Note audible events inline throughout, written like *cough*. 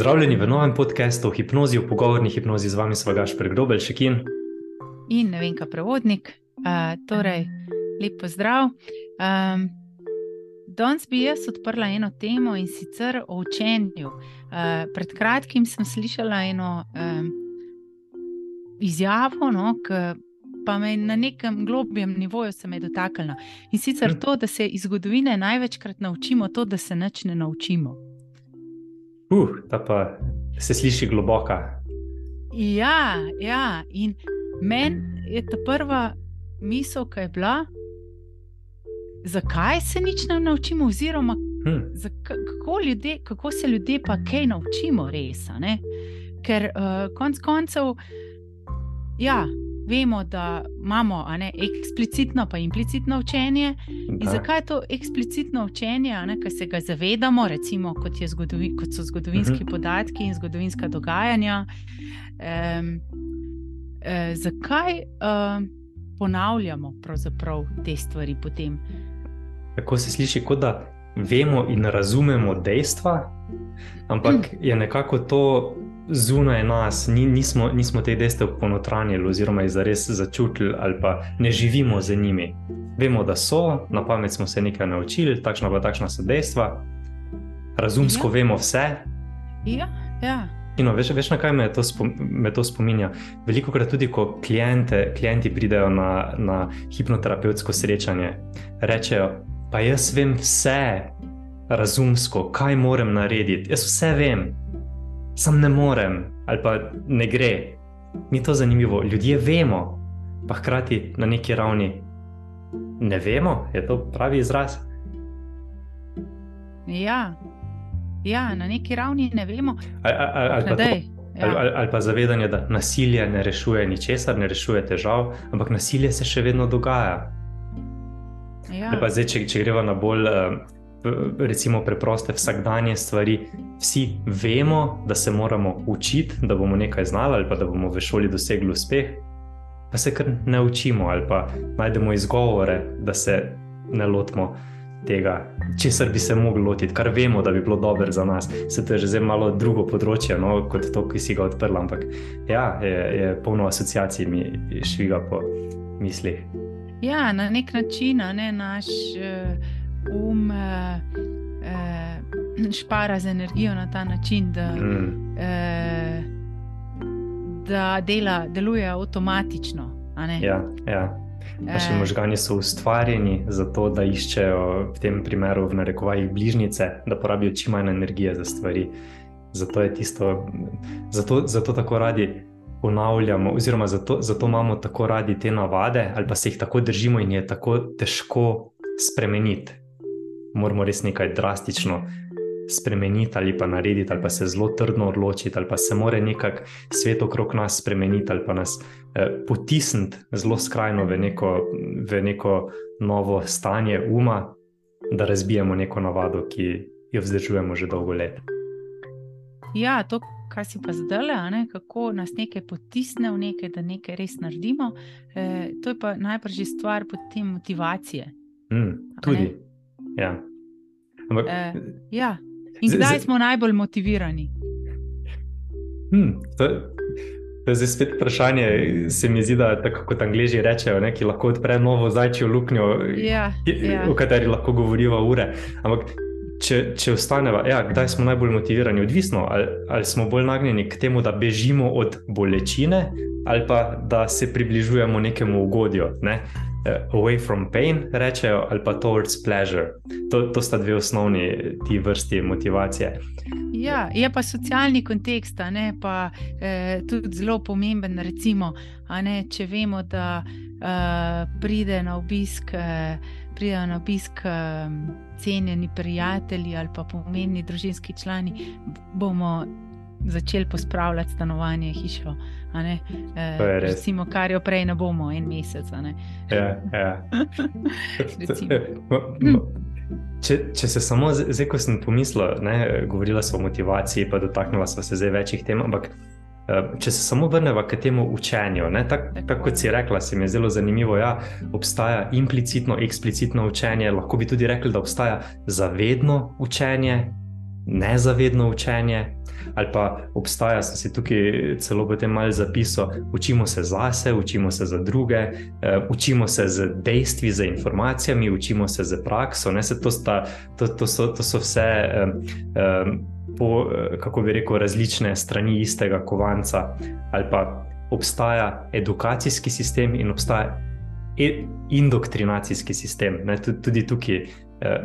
Pozdravljeni v novem podkastu o hipnozi, o pogovorni hipnozi z vami, sva Gaš Pregdobel, še kin. In ne vem, kaj prevodnik. Uh, torej, lep pozdrav. Um, danes bi jaz odprla eno temo in sicer o učenju. Uh, pred kratkim sem slišala eno um, izjavo, no, pa me na nekem globjem nivoju se je dotaknila. In sicer hm. to, da se iz zgodovine največkrat naučimo to, da se nič ne naučimo. Uh, ta pa se sliši globoka. Ja, ja. in meni je ta prva misel, ki je bila, zakaj se nič ne naučimo, oziroma hmm. kako, ljudje, kako se ljudje pa kaj naučimo, res. Ker uh, konec koncev, ja vemo, da imamo ne, eksplicitno in implicitno učenje. In zakaj je to eksplicitno učenje, ki se ga zavedamo, recimo, kot, zgodovi, kot so zgodovinski uh mhm. -huh. podatki in zgodovinska dogajanja? Um, eh, zakaj uh, ponavljamo te stvari potem? Tako se sliši, kot da vemo in razumemo dejstva, ampak hm. je nekako to zunaj nas, ni, nismo, nismo te dejstev ponotranjili oziroma jih zares začutili ali pa ne živimo z njimi. Vemo, da so, na pamet smo se nekaj naučili, takšna pa takšna so dejstva, razumsko ja. vemo vse. Ja, ja. No, veš, veš, na kaj me to, spom, me to spominja? Veliko krat tudi, ko klijente, klienti pridejo na, na hipnoterapevtsko srečanje, rečejo: Pa jaz vem vse, razumsko, kaj moram narediti, jaz vse vem sam ne morem ali pa ne gre. Ni to zanimivo. Ljudje vemo, pa hkrati na neki ravni ne vemo, je to pravi izraz. Ja, ja na neki ravni ne vemo. Ali, ali, ali, pa, to, ja. ali, ali, ali pa zavedanje, da nasilje ne rešuje ničesar, ne rešuje težav, ampak nasilje se še vedno dogaja. Ja. Zdaj, če, če greva na bolj. Uh, recimo preproste vsakdanje stvari, vsi vemo, da se moramo učiti, da bomo nekaj znali ali pa da bomo v šoli dosegli uspeh, pa se kar ne učimo ali pa najdemo izgovore, da se ne lotimo. Tega, česar bi se mogli lotiti, kar vemo, da bi bilo dobro za nas. Se to je že zelo malo drugo področje, no, kot to, ki si ga odprl. Ampak ja, je, je polno asociacij, mi šviga po mislih. Ja, na nek način, ne naš. Uh um eh, eh, špara z energijo na ta način, da, mm. eh, da dela, deluje avtomatično. Ja, ja. Naši eh. možgani so ustvarjeni za to, da iščejo v tem primeru v narekovajih bližnjice, da porabijo čim manj energije za stvari. Zato je tisto, zato, zato tako radi ponavljamo, oziroma zato, zato imamo tako radi te navade, ali pa se jih tako držimo, in je tako težko spremeniti moramo res nekaj drastično spremeniti ali pa narediti, ali pa se zelo trdno odločiti, ali pa se mora nekako svet okrog nas spremeniti ali pa nas eh, potisniti zelo skrajno v neko, v neko novo stanje uma, da razbijemo neko navado, ki jo vzdržujemo že dolgo let. Ja, to, kar si pa zdaj, kako nas nekaj potisne v nekaj, da nekaj res naredimo, eh, to je pa najprej stvar motivacije. Mm, tudi. Ja. Ampak, uh, ja. In kdaj z, z, smo najbolj motivirani? Hmm, to, to je zdaj spet vprašanje. Se mi zdi, da tako kot angliži rečejo, ne, ki lahko odpre novo zajčjo luknjo, ja, ja. o kateri lahko govorijo ure. Ampak, če, če ostaneva, ja, kdaj smo najbolj motivirani, odvisno, ali, ali smo bolj nagnjeni k temu, da bežimo od bolečine, ali pa da se približujemo nekemu ugodju. Ne? uh, away from pain, rečejo, ali pa towards pleasure. To, to sta dve osnovni ti vrsti motivacije. Ja, je pa socialni kontekst, ne, pa eh, tudi zelo pomemben. Recimo, ne, če vemo, da eh, pride na obisk, eh, pride na obisk eh, cenjeni prijatelji ali pa pomembni družinski člani, bomo začeli pospravljati stanovanje, hišo. E, recimo, kar jo prej ne bomo, en mesec. Ja, ja. *laughs* *laughs* če, če se samo zdaj, ko sem pomislil, ne, govorila smo o motivaciji, pa dotaknila smo se zdaj večjih tem. Ampak, eh, če se samo vrnemo k temu učenju, tako tak, kot si rekla, se mi je zelo zanimivo. Ja, obstaja implicitno, eksplicitno učenje, lahko bi tudi rekli, da obstaja zavedno učenje nezavedno učenje, ali pa obstaja, sem si tukaj celo potem malo zapisal, učimo se zase, učimo se za druge, učimo se z dejstvi, z informacijami, učimo se z prakso. Se to, sta, to, to, so, to so vse, um, um, po, kako bi rekel, različne strani istega kovanca. Ali pa obstaja edukacijski sistem in obstaja e, indoktrinacijski sistem. Ne, tudi tukaj eh,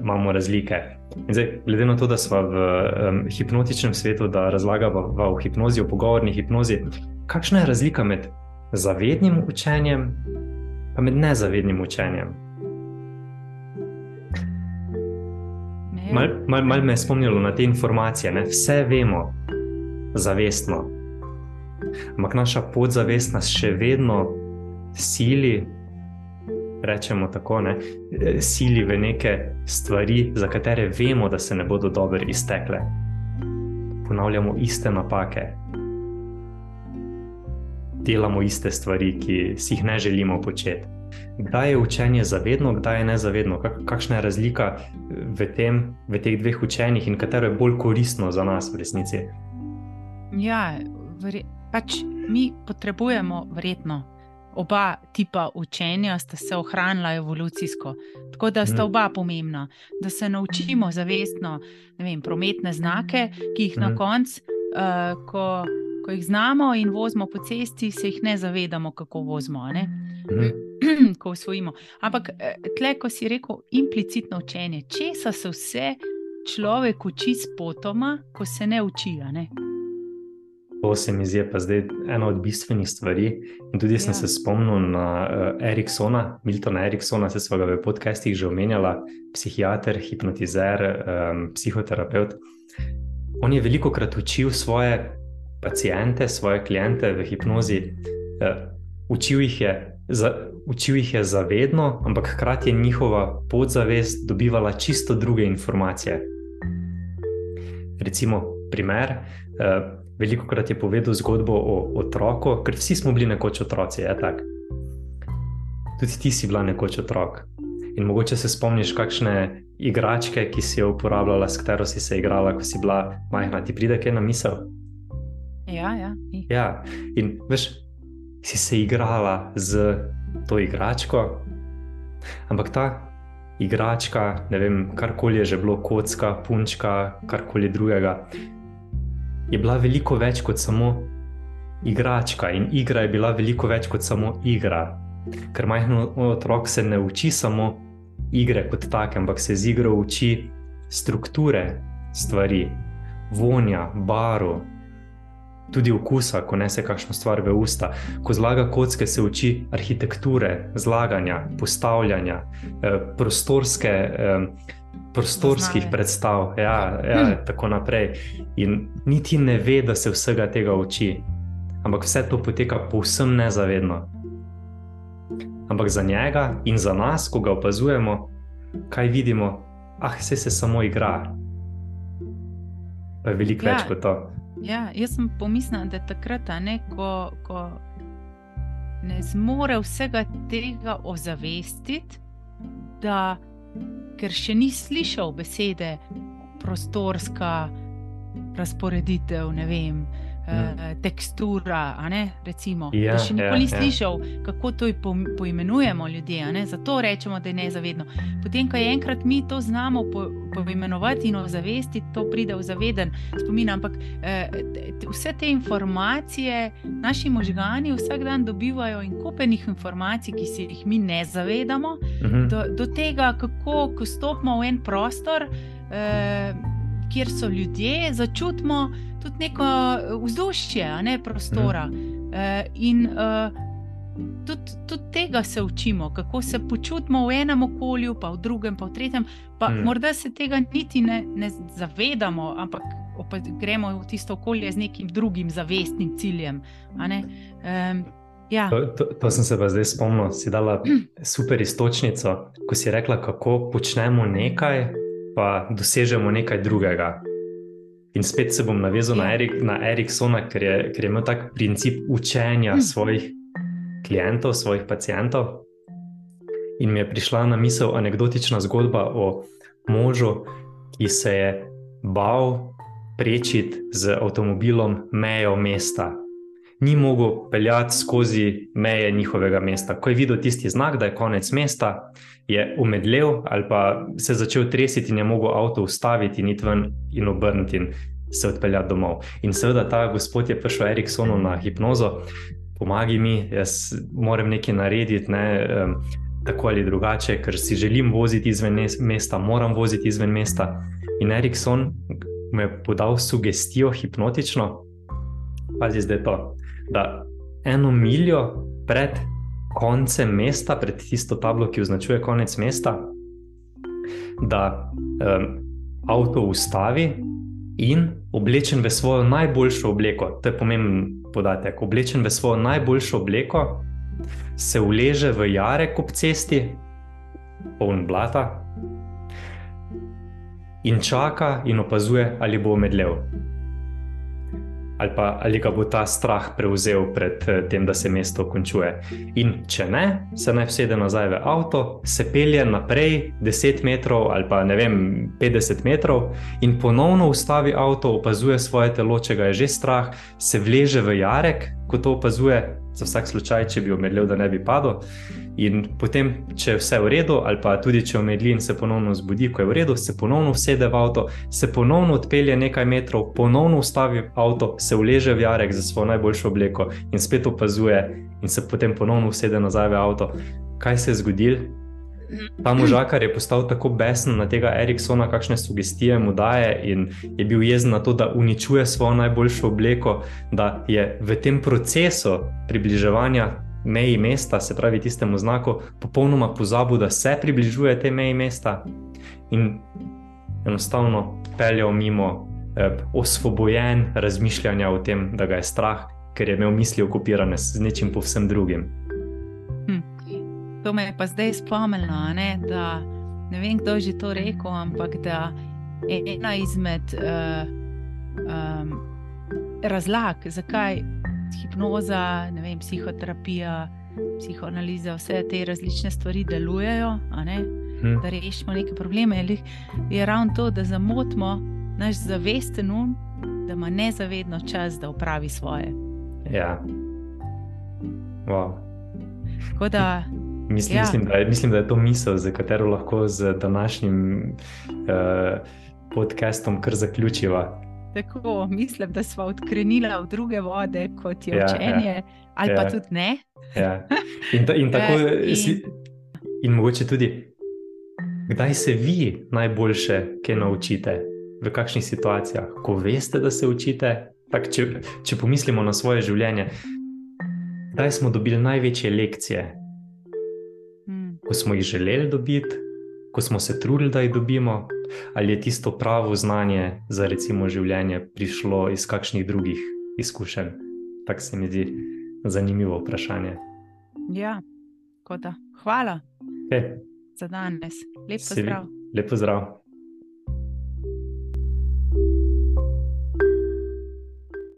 imamo razlike. Zdaj, glede na to, da smo v um, hipnotičnem svetu, da razlagamo v hipnozi, v pogovorni hipnozi, kakšna je razlika med zavednim učenjem in med nezavednim učenjem? Mal, mal, mal me je spomnilo na te informacije, ne? vse vemo, zavestno. Ampak naša podzavest nas še vedno sili rečemo tako, ne, sili v neke stvari, za katere vemo, da se ne bodo dobro iztekle. Ponavljamo iste napake, delamo iste stvari, ki si jih ne želimo početi. Kdaj je učenje zavedno, kdaj je nezavedno, kakšna je razlika v, tem, v teh dveh učenjih in katero je bolj koristno za nas v resnici? Ja, vre, pač mi potrebujemo vredno oba tipa učenja sta se ohranila evolucijsko. Tako da sta mhm. oba pomembna, da se naučimo zavestno vem, prometne znake, ki jih na mhm. koncu, uh, ko, ko jih znamo in vozimo po cesti, se jih ne zavedamo, kako vozimo. Ne? Mhm. *clears throat* Ko usvojimo. Ampak, eh, tle, ko si rekel, implicitno učenje, česa se vse človek uči s potoma, ko se ne uči. Ne? To se mi zdi pa zdaj ena od bistvenih stvari. In tudi jaz ja. sem se spomnil na uh, Eriksona, Miltona Eriksona, se smo ga v podcestih že omenjali, psihiater, hipnotizer, um, psihoterapeut. On je veliko krat učil svoje pacijente, svoje klijente v hipnozi, uh, učil, jih je, za, učil jih je zavedno, ampak hkrati je njihova podzavest dobivala čisto druge informacije. Recimo, primer. Uh, veliko krat je povedal zgodbo o otroku, ker vsi smo bili nekoč otroci. Tudi ti si bila nekoč otrok. In mogoče se spomniš, kakšne igračke, ki si jo uporabljala, s katero si se igrala, ko si bila majhna, ti pride kaj na misel. Ja, ja. ja. In veš, si se igrala z to igračko, ampak ta igračka, ne vem, karkoli je že bilo, kocka, punčka, karkoli drugega, je bila veliko več kot samo igračka, in igra je bila veliko več kot samo igra. Ker majhen otrok se ne uči samo igre kot take, ampak se z igro uči strukture stvari, vonja, baru. Tudi okusa, ko nese kakšno stvar v usta. Ko zlaga kocke, se uči arhitekture, zlaganja, postavljanja, eh, prostorske eh, prostorskih Poznave. predstav, ja, ja, hm. tako naprej. In niti ne ve, da se vsega tega uči, ampak vse to poteka povsem nezavedno. Ampak za njega in za nas, ko ga opazujemo, kaj vidimo, ah, vse se samo igra. Pa je veliko ja, več kot to. Ja, jaz sem pomislil, da je takrat, ne, ko, ko ne zmore vsega tega ozavestiti, da ker še ni slišal besede prostorska razporeditev, ne vem, Eh, tekstura. Recimo, ja, da še nikoli ja, ja. slišal, ja. kako to poimenujemo ljudje. Zato rečemo, da je nezavedno. Potem, ko je enkrat mi to znamo poimenovati in ozavestiti, to pride v zaveden spomin. Ampak eh, vse te informacije naši možgani vsak dan dobivajo in kupenih informacij, ki se jih mi ne zavedamo, mhm. -huh. do, do tega, kako ko stopimo v en prostor. Eh, Kjer so ljudje, začutimo, tudi neko eh, vzdušje, ne prostora. Mm. E, in e, tudi, tudi tega se učimo, kako se počutimo v enem okolju, pa v drugem, pa v tretjem. Pa mm. Morda se tega niti ne, ne zavedamo, ampak gremo v tisto okolje z nekim drugim zavestnim ciljem. E, ja. to, to, to sem se pa zdaj spomnil, si dala *clears throat* super istočnico, ko si rekla, kako počnemo nekaj, pa dosežemo nekaj drugega. In spet se bom navezal na, ja. Erik, na Eriksona, ker je, ker je imel tak princip učenja hm. svojih klientov, svojih pacijentov. In mi je prišla na misel anekdotična zgodba o možu, ki se je bal prečiti z avtomobilom mejo mesta. Ni mogel peljati skozi meje njihovega mesta. Ko je videl tisti znak, da je konec mesta, je umedlel ali pa se začel tresiti in je mogel avto ustaviti, niti ven in obrniti in se odpeljati domov. In seveda ta gospod je prišel Eriksonu na hipnozo, pomagaj mi, jaz moram nekaj narediti. Ne, um, tako ali drugače, ker si želim voziti izven mesta, moram voziti izven mesta. In Erikson mi je podal sugestijo, hipnotično, pazi zdaj to, da eno miljo pred koncem mesta, pred tisto tablo, ki označuje konec mesta, da um, avto ustavi in oblečen v svojo najboljšo obleko. To je pomemben podatek. Oblečen v svojo najboljšo obleko se uleže v jarek ob cesti, poln blata, in čaka in opazuje, ali bo medlev. Ali pa ali ga bo ta strah prevzel pred eh, tem, da se mesto končuje. In če ne, se naj vsede nazaj v avto, se pelje naprej 10 metrov ali pa ne vem, 50 metrov in ponovno ustavi avto, opazuje svoje telo, če ga je že strah, se vleže v jarek, ko to opazuje, za vsak slučaj, če bi omedlil, da ne bi padel. In potem, če je vse v redu, ali pa tudi če omedli in se ponovno zbudi, ko je v redu, se ponovno usede v avto, se ponovno odpelje nekaj metrov, ponovno ustavi avto, se uleže v jarek za svojo najboljšo obleko in spet opazuje, in se potem ponovno usede nazaj v avto. Kaj se je zgodilo? Ta možakar je postal tako besen na tega Eriksona, kakšne sugestije mu daje, in je bil jezen na to, da uničuje svojo najboljšo obleko, da je v tem procesu približevanja meji mesta, se pravi tistemu znaku, popolnoma pozabil, da se približuje te meji mesta in enostavno peljal mimo, eh, osvobojen razmišljanja o tem, da ga je strah, ker je imel misli okupirane z nečim povsem drugim. To me je pa zdaj spomnilo, ne, da ne vem, kdo je že to rekel, ampak da je ena izmed uh, um, razlag, zakaj hipnoza, vem, psihoterapija, psihoanaliza, vse te različne stvari delujejo, hmm. da rešimo neke probleme. Je ravno to, da zamotimo naš zavesten um, da ima nezavedno čas, da upravi svoje. Ja. Wow. Tako da Mislim, ja. mislim, da, mislim, da je to misel, za katero lahko z današnjim uh, podcastom kar zaključiva. Tako, mislim, da smo odkrenili v druge vode, kot je ja, učenje, ja. ali ja. pa tudi ne. Ja. In, ta, in tako, *laughs* ja, in... Si, in mogoče tudi, kdaj se vi najboljše kaj naučite, v kakšnih situacijah, ko veste, da se učite. Tak, če, če pomislimo na svoje življenje, kdaj smo dobili največje lekcije, ko smo jih želeli dobiti, ko smo se trudili, da jih dobimo, ali je tisto pravo znanje za recimo življenje prišlo iz kakšnih drugih izkušenj. Tako se mi zdi zanimivo vprašanje. Ja, da. Hvala hey. za danes. Lep pozdrav. Lep pozdrav.